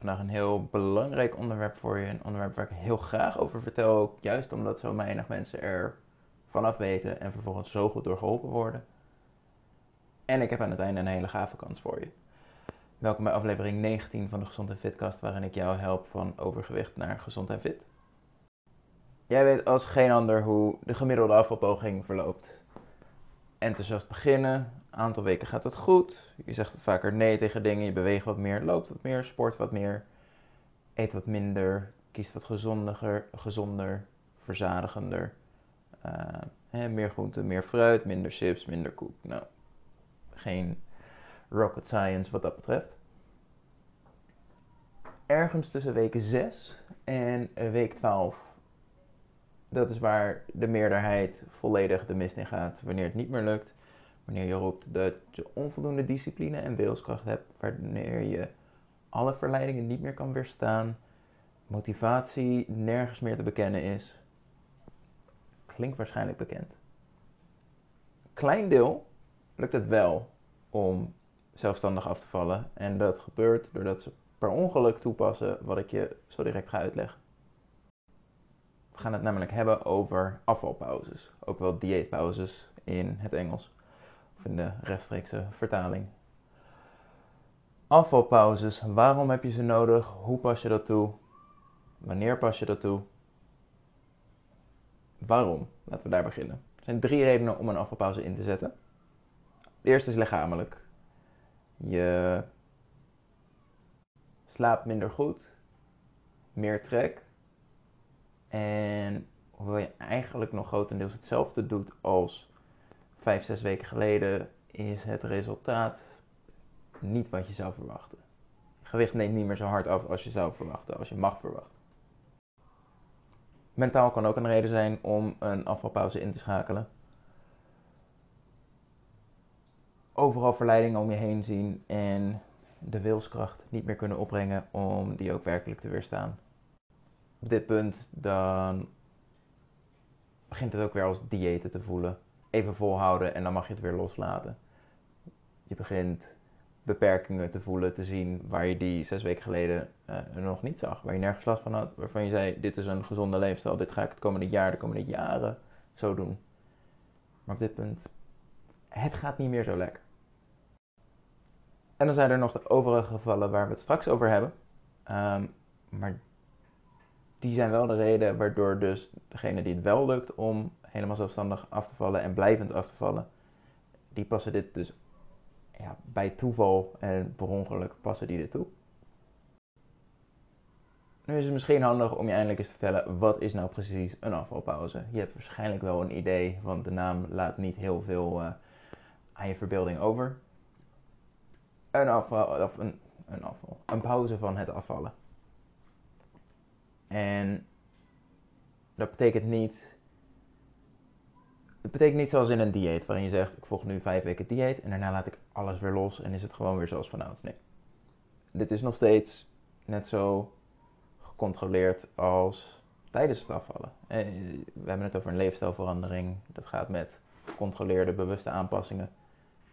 vandaag een heel belangrijk onderwerp voor je. Een onderwerp waar ik heel graag over vertel. Juist omdat zo weinig mensen er vanaf weten en vervolgens zo goed door geholpen worden. En ik heb aan het einde een hele gave kans voor je. Welkom bij aflevering 19 van de Gezond en Fitcast, waarin ik jou help van overgewicht naar gezond en fit. Jij weet als geen ander hoe de gemiddelde afvalpoging verloopt. Enthousiast beginnen, aantal weken gaat het goed. Je zegt wat vaker nee tegen dingen, je beweegt wat meer, loopt wat meer, sport wat meer, eet wat minder, kiest wat gezonder, gezonder verzadigender. Uh, hè, meer groente, meer fruit, minder chips, minder koek. Nou, geen rocket science wat dat betreft. Ergens tussen week 6 en week 12. Dat is waar de meerderheid volledig de mist in gaat wanneer het niet meer lukt. Wanneer je roept dat je onvoldoende discipline en wilskracht hebt. Wanneer je alle verleidingen niet meer kan weerstaan. Motivatie nergens meer te bekennen is. Klinkt waarschijnlijk bekend. Klein deel lukt het wel om zelfstandig af te vallen. En dat gebeurt doordat ze per ongeluk toepassen wat ik je zo direct ga uitleggen. We gaan het namelijk hebben over afvalpauzes, ook wel dieetpauzes in het Engels of in de rechtstreekse vertaling. Afvalpauzes, waarom heb je ze nodig? Hoe pas je dat toe? Wanneer pas je dat toe? Waarom? Laten we daar beginnen. Er zijn drie redenen om een afvalpauze in te zetten. De eerste is lichamelijk. Je slaapt minder goed, meer trek. En hoewel je eigenlijk nog grotendeels hetzelfde doet als vijf, zes weken geleden, is het resultaat niet wat je zou verwachten. Gewicht neemt niet meer zo hard af als je zou verwachten, als je mag verwachten. Mentaal kan ook een reden zijn om een afvalpauze in te schakelen. overal verleidingen om je heen zien en de wilskracht niet meer kunnen opbrengen om die ook werkelijk te weerstaan. Op dit punt dan begint het ook weer als diëten te voelen. Even volhouden en dan mag je het weer loslaten. Je begint beperkingen te voelen, te zien waar je die zes weken geleden uh, nog niet zag. Waar je nergens last van had. Waarvan je zei, dit is een gezonde leefstijl, dit ga ik het komende jaar, de komende jaren zo doen. Maar op dit punt, het gaat niet meer zo lekker. En dan zijn er nog de overige gevallen waar we het straks over hebben. Ehm, maar die zijn wel de reden waardoor dus degene die het wel lukt om helemaal zelfstandig af te vallen en blijvend af te vallen, die passen dit dus ja, bij toeval en per ongeluk passen die dit toe. Nu is het misschien handig om je eindelijk eens te vertellen, wat is nou precies een afvalpauze? Je hebt waarschijnlijk wel een idee, want de naam laat niet heel veel uh, aan je verbeelding over een afval, of een, een afval, een pauze van het afvallen. En dat betekent niet, het betekent niet zoals in een dieet, waarin je zegt, ik volg nu vijf weken dieet en daarna laat ik alles weer los en is het gewoon weer zoals vanouds. Nee. Dit is nog steeds net zo gecontroleerd als tijdens het afvallen. Eh, we hebben het over een leefstijlverandering. Dat gaat met gecontroleerde, bewuste aanpassingen.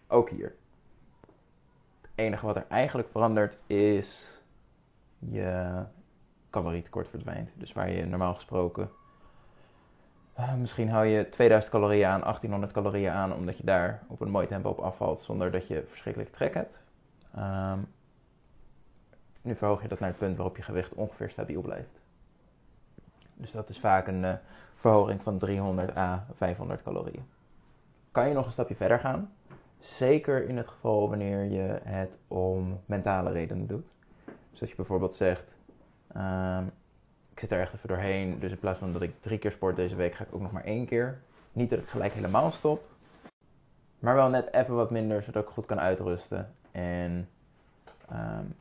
Ook hier enige wat er eigenlijk verandert is je calorietekort verdwijnt. Dus waar je normaal gesproken uh, misschien hou je 2000 calorieën aan, 1800 calorieën aan, omdat je daar op een mooi tempo op afvalt zonder dat je verschrikkelijk trek hebt. Um, nu verhoog je dat naar het punt waarop je gewicht ongeveer stabiel blijft. Dus dat is vaak een uh, verhoging van 300 à 500 calorieën. Kan je nog een stapje verder gaan? Zeker in het geval wanneer je het om mentale redenen doet. Dus dat je bijvoorbeeld zegt, uh, ik zit er echt even doorheen, dus in plaats van dat ik drie keer sport deze week, ga ik ook nog maar één keer. Niet dat ik gelijk helemaal stop, maar wel net even wat minder, zodat ik goed kan uitrusten. En um,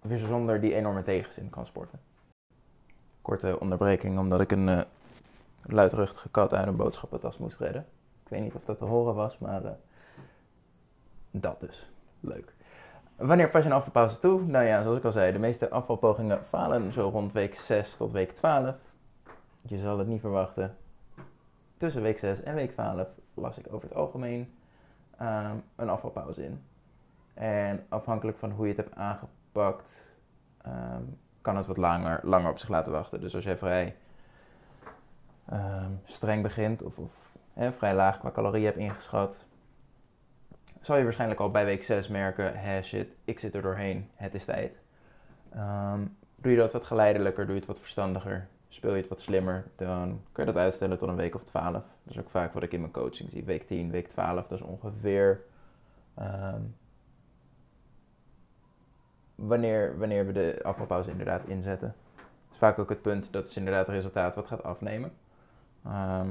weer zonder die enorme tegenzin kan sporten. Korte onderbreking, omdat ik een uh, luidruchtige kat uit een boodschappentas moest redden. Ik weet niet of dat te horen was, maar uh, dat dus. Leuk. Wanneer pas je een afvalpauze toe? Nou ja, zoals ik al zei, de meeste afvalpogingen falen zo rond week 6 tot week 12. Je zal het niet verwachten. Tussen week 6 en week 12 las ik over het algemeen uh, een afvalpauze in. En afhankelijk van hoe je het hebt aangepakt, ehm, kan het wat langer, langer op zich laten wachten. Dus als jij vrij ehm, streng begint of, of vrij laag qua calorieën hebt ingeschat, zal je waarschijnlijk al bij week 6 merken: hé shit, ik zit er doorheen, het is tijd. Ehm, doe je dat wat geleidelijker, doe je het wat verstandiger, speel je het wat slimmer, dan kun je dat uitstellen tot een week of 12. Dat is ook vaak wat ik in mijn coaching zie. Week 10, week 12, dat is ongeveer wanneer, wanneer we de afvalpauze inderdaad inzetten. Dat is vaak ook het punt dat is inderdaad het resultaat wat gaat afnemen. Ehm,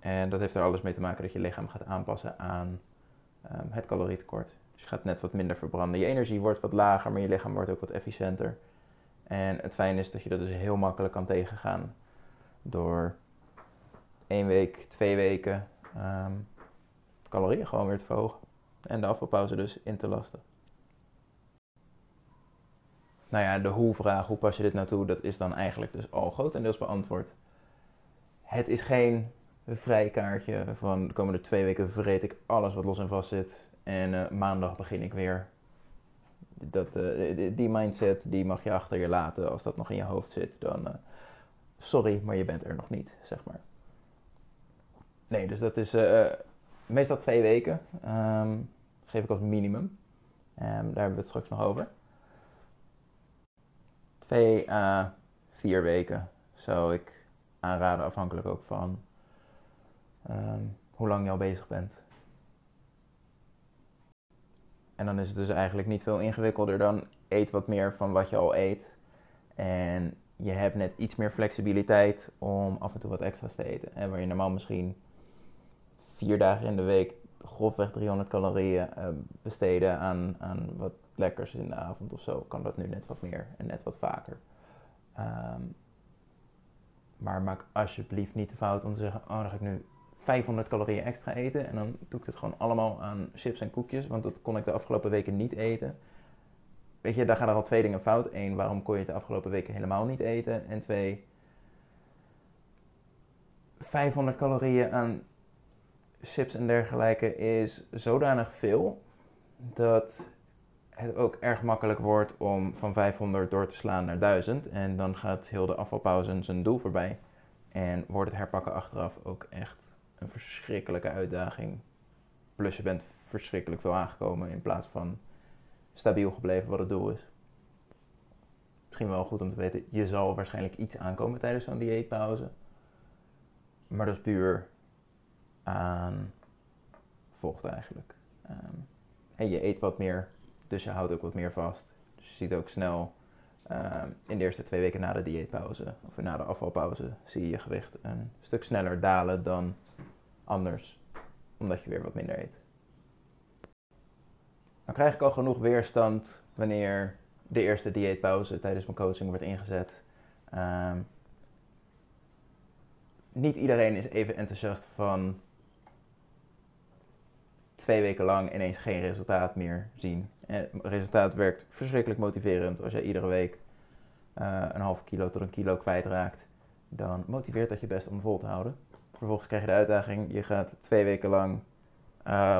en dat heeft er alles mee te maken dat je lichaam gaat aanpassen aan um, het calorietekort. Dus je gaat net wat minder verbranden. Je energie wordt wat lager, maar je lichaam wordt ook wat efficiënter. En het fijne is dat je dat dus heel makkelijk kan tegengaan door één week, twee weken um, calorieën gewoon weer te verhogen. En de afvalpauze dus in te lasten nou ja, de hoe-vraag, hoe pas je dit naartoe, dat is dan eigenlijk dus al grotendeels beantwoord. Het is geen vrijkaartje van de komende twee weken vreet ik alles wat los en vast zit en uh, maandag begin ik weer. Dat, uh, die mindset die mag je achter je laten als dat nog in je hoofd zit. Dan sorry, maar je bent er nog niet, zeg maar. Nee, dus dat is meestal twee weken. Um, geef ik als minimum. Um, daar hebben we het straks nog over twee à vier weken zou ik aanraden, afhankelijk ook van ehm, hoe lang je al bezig bent. En dan is het dus eigenlijk niet veel ingewikkelder dan eet wat meer van wat je al eet. En je hebt net iets meer flexibiliteit om af en toe wat extra's te eten. En waar je normaal misschien vier dagen in de week grofweg 300 calorieën uh, besteden aan, aan wat lekkers in de avond of zo, kan dat nu net wat meer en net wat vaker. Ehm, maar maak alsjeblieft niet de fout om te zeggen: Oh, dan ga ik nu 500 calorieën extra eten. En dan doe ik het gewoon allemaal aan chips en koekjes, want dat kon ik de afgelopen weken niet eten. Weet je, daar gaan er al twee dingen fout. Eén, waarom kon je het de afgelopen weken helemaal niet eten? En twee, 500 calorieën aan chips en dergelijke is zodanig veel dat het ook erg makkelijk wordt om van 500 door te slaan naar 1000. En dan gaat heel de afvalpauze zijn doel voorbij. En wordt het herpakken achteraf ook echt een verschrikkelijke uitdaging. Plus je bent verschrikkelijk veel aangekomen in plaats van stabiel gebleven wat het doel is. Misschien wel goed om te weten, je zal waarschijnlijk iets aankomen tijdens zo'n dieetpauze. Maar dat is puur aan vocht eigenlijk. Um, en je eet wat meer dus je houdt ook wat meer vast. Dus je ziet ook snel ehm, in de eerste twee weken na de dieetpauze of na de afvalpauze zie je je gewicht een stuk sneller dalen dan anders, omdat je weer wat minder eet. Dan krijg ik al genoeg weerstand wanneer de eerste dieetpauze tijdens mijn coaching wordt ingezet. Ehm, niet iedereen is even enthousiast van twee weken lang ineens geen resultaat meer zien. Het resultaat werkt verschrikkelijk motiverend als je iedere week uh, een half kilo tot een kilo kwijtraakt. Dan motiveert dat je best om vol te houden. Vervolgens krijg je de uitdaging, je gaat twee weken lang uh,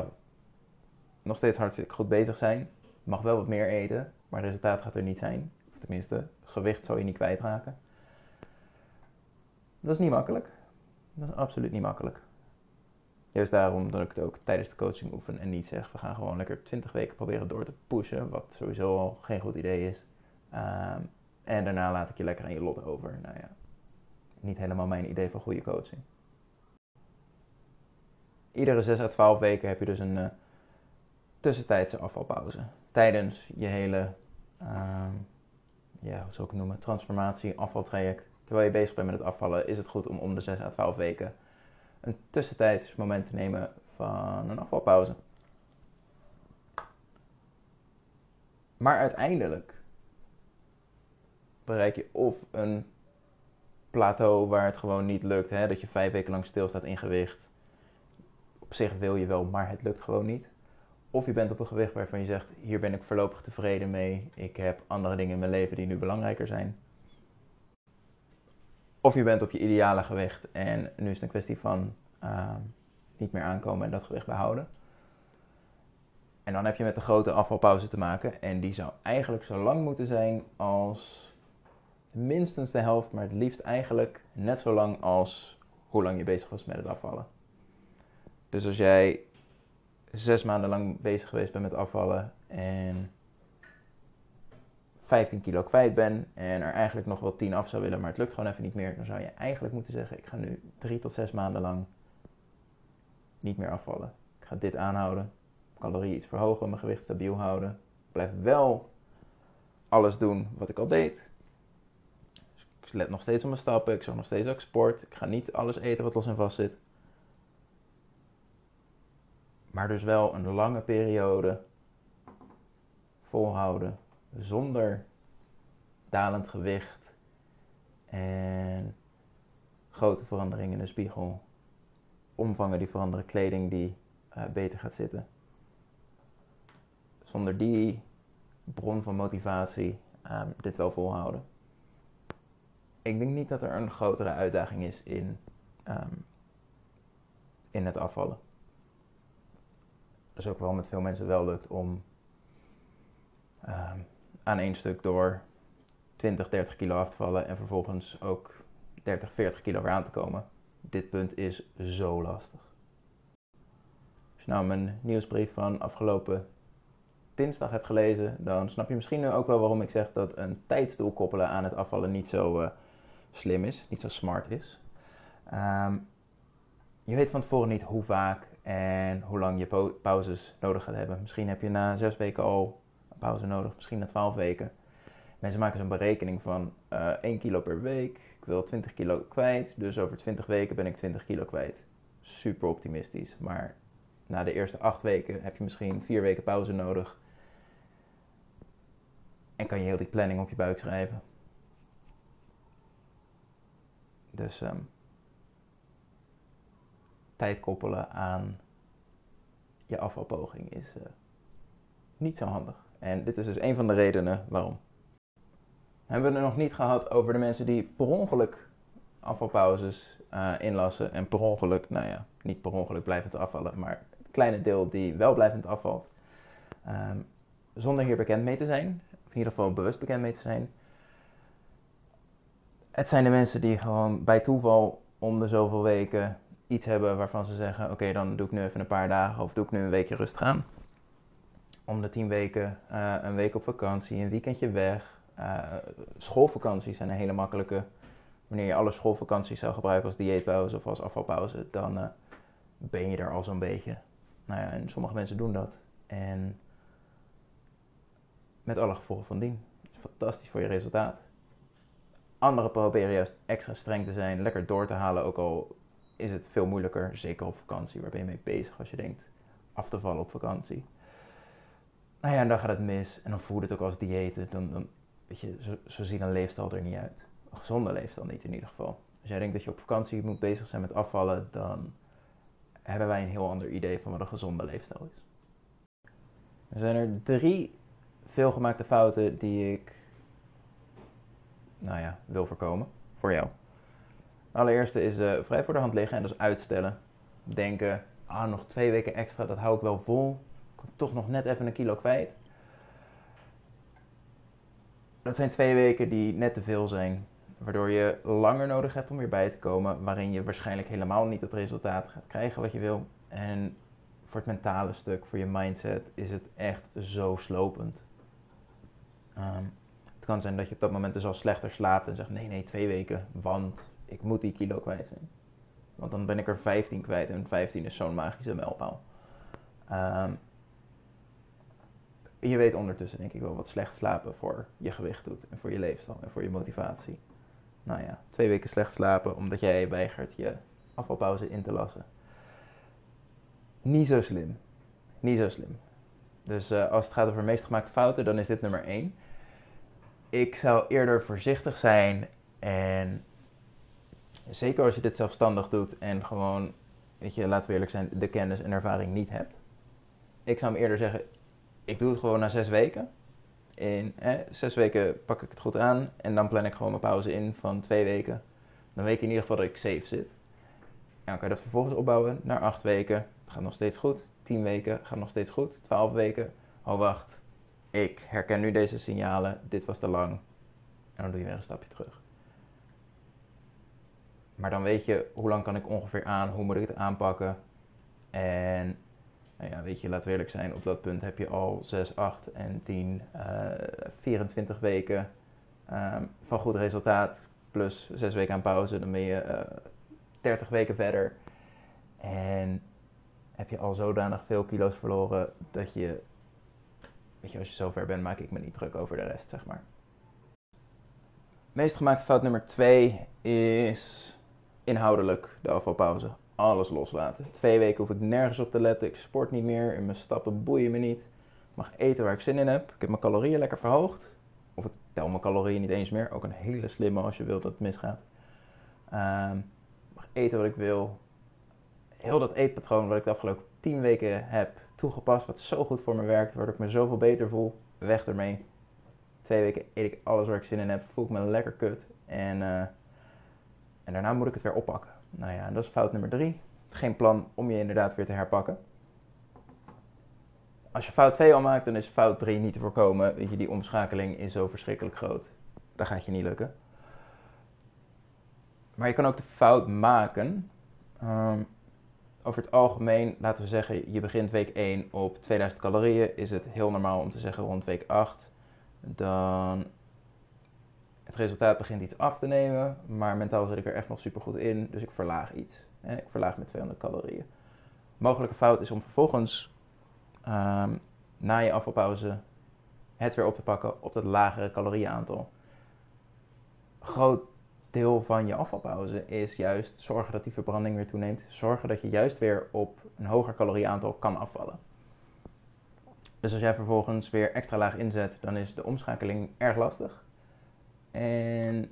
nog steeds hartstikke goed bezig zijn. Mag wel wat meer eten, maar het resultaat gaat er niet zijn. Of tenminste, gewicht zal je niet kwijtraken. Dat is niet makkelijk. Dat is absoluut niet makkelijk. Juist daarom dat ik het ook tijdens de coaching oefen en niet zeg, we gaan gewoon lekker 20 weken proberen door te pushen, wat sowieso al geen goed idee is. Ehm, en daarna laat ik je lekker aan je lot over. Nou ja, niet helemaal mijn idee van goede coaching. Iedere 6 à 12 weken heb je dus een uh, tussentijdse afvalpauze. Tijdens je hele, uh, ja, hoe zou ik het noemen, transformatie, afvaltraject. Terwijl je bezig bent met het afvallen, is het goed om om de 6 à 12 weken een tussentijds moment te nemen van een afvalpauze. Maar uiteindelijk bereik je of een plateau waar het gewoon niet lukt, hè, dat je vijf weken lang stilstaat in gewicht. Op zich wil je wel, maar het lukt gewoon niet. Of je bent op een gewicht waarvan je zegt: hier ben ik voorlopig tevreden mee. Ik heb andere dingen in mijn leven die nu belangrijker zijn. Of je bent op je ideale gewicht en nu is het een kwestie van uh, niet meer aankomen en dat gewicht behouden. En dan heb je met de grote afvalpauze te maken. En die zou eigenlijk zo lang moeten zijn als minstens de helft, maar het liefst eigenlijk net zo lang als hoe lang je bezig was met het afvallen. Dus als jij zes maanden lang bezig geweest bent met afvallen en 15 kilo kwijt bent en er eigenlijk nog wel 10 af zou willen, maar het lukt gewoon even niet meer, dan zou je eigenlijk moeten zeggen: ik ga nu drie tot zes maanden lang niet meer afvallen. Ik ga dit aanhouden, calorieën iets verhogen, mijn gewicht stabiel houden. Ik blijf wel alles doen wat ik al deed. Dus ik let nog steeds op mijn stappen, ik zorg nog steeds ook sport. Ik ga niet alles eten wat los en vast zit. Maar dus wel een lange periode volhouden zonder dalend gewicht en grote veranderingen in de spiegel. Omvangen die veranderen, kleding die uh, beter gaat zitten. Zonder die bron van motivatie um, dit wel volhouden. Ik denk niet dat er een grotere uitdaging is in, um, in het afvallen. Is ook wel met veel mensen wel lukt om um, aan één stuk door 20, 30 kilo af te vallen en vervolgens ook 30, 40 kilo weer aan te komen. Dit punt is zo lastig. Als je nou mijn nieuwsbrief van afgelopen dinsdag hebt gelezen, dan snap je misschien nu ook wel waarom ik zeg dat een tijdsdoel koppelen aan het afvallen niet zo uh, slim is, niet zo smart is. Um, je weet van tevoren niet hoe vaak en hoe lang je pauzes nodig gaat hebben. Misschien heb je na zes weken al pauze nodig, misschien na 12 weken. Mensen maken zo'n berekening van uh, eh, 1 kilo per week. Ik wil 20 kilo kwijt, dus over 20 weken ben ik 20 kilo kwijt. Super optimistisch, maar na de eerste 8 weken heb je misschien 4 weken pauze nodig. En kan je heel die planning op je buik schrijven. Dus um, tijd koppelen aan je afvalpoging is uh, niet zo handig. En dit is dus een van de redenen waarom. Hebben we het nog niet gehad over de mensen die per ongeluk afvalpauzes uh, inlassen. En per ongeluk, nou ja, niet per ongeluk blijvend afvallen, maar het kleine deel die wel blijvend afvalt. Um, zonder hier bekend mee te zijn, in ieder geval bewust bekend mee te zijn. Het zijn de mensen die gewoon bij toeval om de zoveel weken iets hebben waarvan ze zeggen: Oké, dan doe ik nu even een paar dagen of doe ik nu een weekje rustig aan om de tien weken uh, een week op vakantie, een weekendje weg. Uh, schoolvakanties zijn een hele makkelijke. Wanneer je alle schoolvakanties zou gebruiken als dieetpauze of als afvalpauze, dan uh, ben je er al zo'n beetje. Nou ja, en sommige mensen doen dat. En met alle gevolgen van dien. Is fantastisch voor je resultaat. Anderen proberen juist extra streng te zijn, lekker door te halen, ook al is het veel moeilijker, zeker op vakantie. Waar ben je mee bezig als je denkt af te vallen op vakantie? nou ja, en dan gaat het mis. En dan voelt het ook als diëten. Dan, dan, weet je, zo, zo ziet een leefstijl er niet uit. Een gezonde leefstijl niet in ieder geval. Als jij denkt dat je op vakantie moet bezig zijn met afvallen, dan hebben wij een heel ander idee van wat een gezonde leefstijl is. Er zijn er drie veelgemaakte fouten die ik, nou ja, wil voorkomen voor jou. Allereerste is uh, vrij voor de hand liggen en dat is uitstellen. Denken, ah, nog twee weken extra, dat hou ik wel vol toch nog net even een kilo kwijt. Dat zijn twee weken die net te veel zijn. Waardoor je langer nodig hebt om weer bij te komen. Waarin je waarschijnlijk helemaal niet het resultaat gaat krijgen wat je wil. En voor het mentale stuk, voor je mindset, is het echt zo slopend. Um, het kan zijn dat je op dat moment dus al slechter slaapt en zegt: nee, nee, twee weken, want ik moet die kilo kwijt zijn. Want dan ben ik er 15 kwijt en 15 is zo'n magische mijlpaal. Um, je weet ondertussen denk ik wel wat slecht slapen voor je gewicht doet en voor je leefstijl en voor je motivatie. Nou ja, twee weken slecht slapen omdat jij weigert je afvalpauze in te lassen. Niet zo slim. Niet zo slim. Dus uh, als het gaat over meest gemaakte fouten, dan is dit nummer 1. Ik zou eerder voorzichtig zijn en zeker als je dit zelfstandig doet en gewoon, weet je, laten we eerlijk zijn, de kennis en ervaring niet hebt. Ik zou hem eerder zeggen, ik doe het gewoon na zes weken. In zes weken pak ik het goed aan en dan plan ik gewoon mijn pauze in van twee weken. Dan weet ik in ieder geval dat ik safe zit. En dan kan je dat vervolgens opbouwen naar acht weken. Gaat nog steeds goed. 10 weken gaat nog steeds goed. 12 weken, oh wacht, ik herken nu deze signalen, dit was te lang. En dan doe je weer een stapje terug. Maar dan weet je hoe lang kan ik ongeveer aan, hoe moet ik het aanpakken. En nou ja, weet je, laat eerlijk zijn, op dat punt heb je al 6, 8 en 10, uh, 24 weken um, van goed resultaat. Plus 6 weken aan pauze, dan ben je uh, 30 weken verder. En heb je al zodanig veel kilo's verloren dat je, weet je, als je zover bent, maak ik me niet druk over de rest, zeg maar. Meest gemaakte fout nummer 2 is inhoudelijk de afvalpauze. Alles loslaten. Twee weken hoef ik nergens op te letten. Ik sport niet meer. Mijn stappen boeien me niet. Ik mag eten waar ik zin in heb. Ik heb mijn calorieën lekker verhoogd. Of ik tel mijn calorieën niet eens meer. Ook een hele slimme als je wilt dat het misgaat. Um, ik mag eten wat ik wil. Heel dat eetpatroon wat ik de afgelopen 10 weken heb toegepast. Wat zo goed voor me werkt. Waardoor ik me zoveel beter voel. Weg ermee. Twee weken eet ik alles waar ik zin in heb. Voel ik me lekker kut. En... Uh, en daarna moet ik het weer oppakken. Nou ja, dat is fout nummer drie. Geen plan om je inderdaad weer te herpakken. Als je fout 2 al maakt, dan is fout 3 niet te voorkomen. Weet je, die omschakeling is zo verschrikkelijk groot. Dat gaat je niet lukken. Maar je kan ook de fout maken. Um, over het algemeen, laten we zeggen, je begint week 1 op 2000 calorieën. Is het heel normaal om te zeggen rond week 8. Dan het resultaat begint iets af te nemen, maar mentaal zit ik er echt nog super goed in, dus ik verlaag iets. Ik verlaag met 200 calorieën. Mogelijke fout is om vervolgens um, na je afvalpauze het weer op te pakken op dat lagere calorieaantal. Groot deel van je afvalpauze is juist zorgen dat die verbranding weer toeneemt. Zorgen dat je juist weer op een hoger calorieaantal kan afvallen. Dus als jij vervolgens weer extra laag inzet, dan is de omschakeling erg lastig. En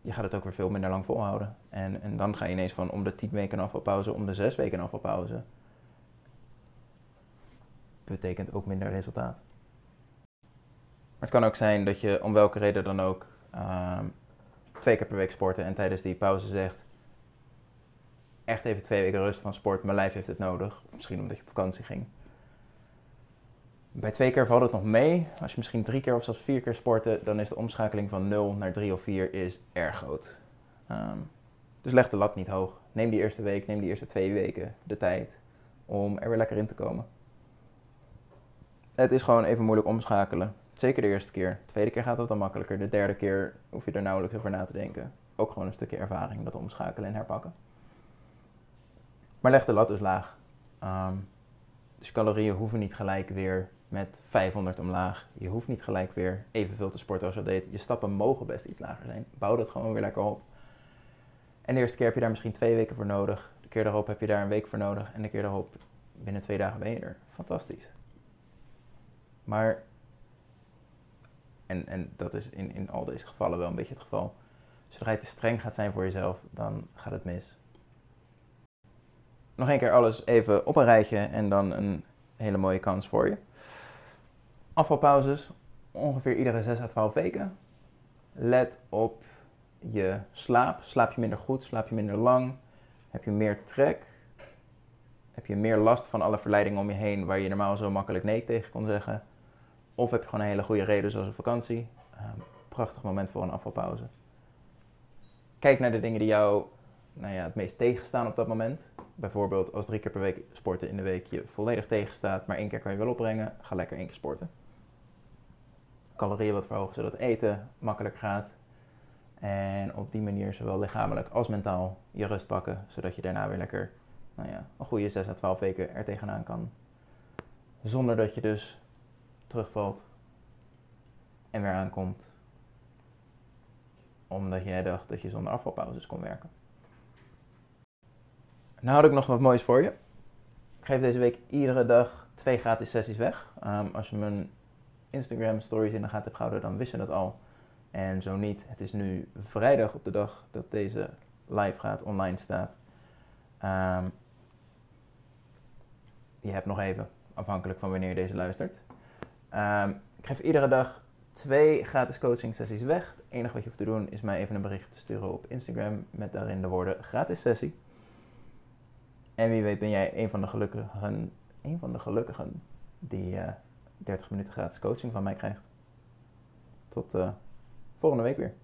je gaat het ook weer veel minder lang volhouden. En, en dan ga je ineens van om de 10 weken afvalpauze, om de 6 weken afvalpauze. Betekent ook minder resultaat. Maar het kan ook zijn dat je om welke reden dan ook uh, twee keer per week sporten en tijdens die pauze zegt: echt even twee weken rust van sport, mijn lijf heeft het nodig. Of misschien omdat je op vakantie ging. Bij twee keer valt het nog mee. Als je misschien drie keer of zelfs vier keer sporten, dan is de omschakeling van 0 naar 3 of 4 is erg groot. Um, dus leg de lat niet hoog. Neem die eerste week, neem die eerste twee weken de tijd om er weer lekker in te komen. Het is gewoon even moeilijk omschakelen. Zeker de eerste keer. De tweede keer gaat het dan makkelijker. De derde keer hoef je er nauwelijks over na te denken. Ook gewoon een stukje ervaring, dat omschakelen en herpakken. Maar leg de lat dus laag. Um, dus calorieën hoeven niet gelijk weer met 500 omlaag. Je hoeft niet gelijk weer evenveel te sporten als je deed. Je stappen mogen best iets lager zijn. Bouw dat gewoon weer lekker op. En de eerste keer heb je daar misschien twee weken voor nodig. De keer daarop heb je daar een week voor nodig. En de keer daarop, binnen twee dagen ben je er. Fantastisch. Maar, en, en dat is in, in al deze gevallen wel een beetje het geval. Zodra je te streng gaat zijn voor jezelf, dan gaat het mis. Nog een keer alles even op een rijtje en dan een hele mooie kans voor je. Afvalpauzes ongeveer iedere 6 à 12 weken. Let op je slaap. Slaap je minder goed? Slaap je minder lang? Heb je meer trek? Heb je meer last van alle verleidingen om je heen waar je normaal zo makkelijk nee tegen kon zeggen? Of heb je gewoon een hele goede reden zoals een vakantie? Um, prachtig moment voor een afvalpauze. Kijk naar de dingen die jou nou ja, het meest tegenstaan op dat moment. Bijvoorbeeld als drie keer per week sporten in de week je volledig tegenstaat, maar één keer kan je wel opbrengen, ga lekker één keer sporten calorieën wat verhogen, zodat eten makkelijker gaat. En op die manier zowel lichamelijk als mentaal je rust pakken, zodat je daarna weer lekker nou ja, een goede 6 à 12 weken er tegenaan kan. Zonder dat je dus terugvalt en weer aankomt. Omdat jij dacht dat je zonder afvalpauzes kon werken. Nou had ik nog wat moois voor je. Ik geef deze week iedere dag twee gratis sessies weg. Um, als je mijn Instagram stories in de gaten hebt gehouden, dan wist je dat al. En zo niet, het is nu vrijdag op de dag dat deze live gaat, online staat. Um, je hebt nog even, afhankelijk van wanneer deze luistert. Um, ik geef iedere dag twee gratis coaching sessies weg. Het enige wat je hoeft te doen is mij even een bericht te sturen op Instagram met daarin de woorden gratis sessie. En wie weet ben jij een van de gelukkigen een van de gelukkigen die 30 minuten gratis coaching van mij krijgt. Tot volgende week weer.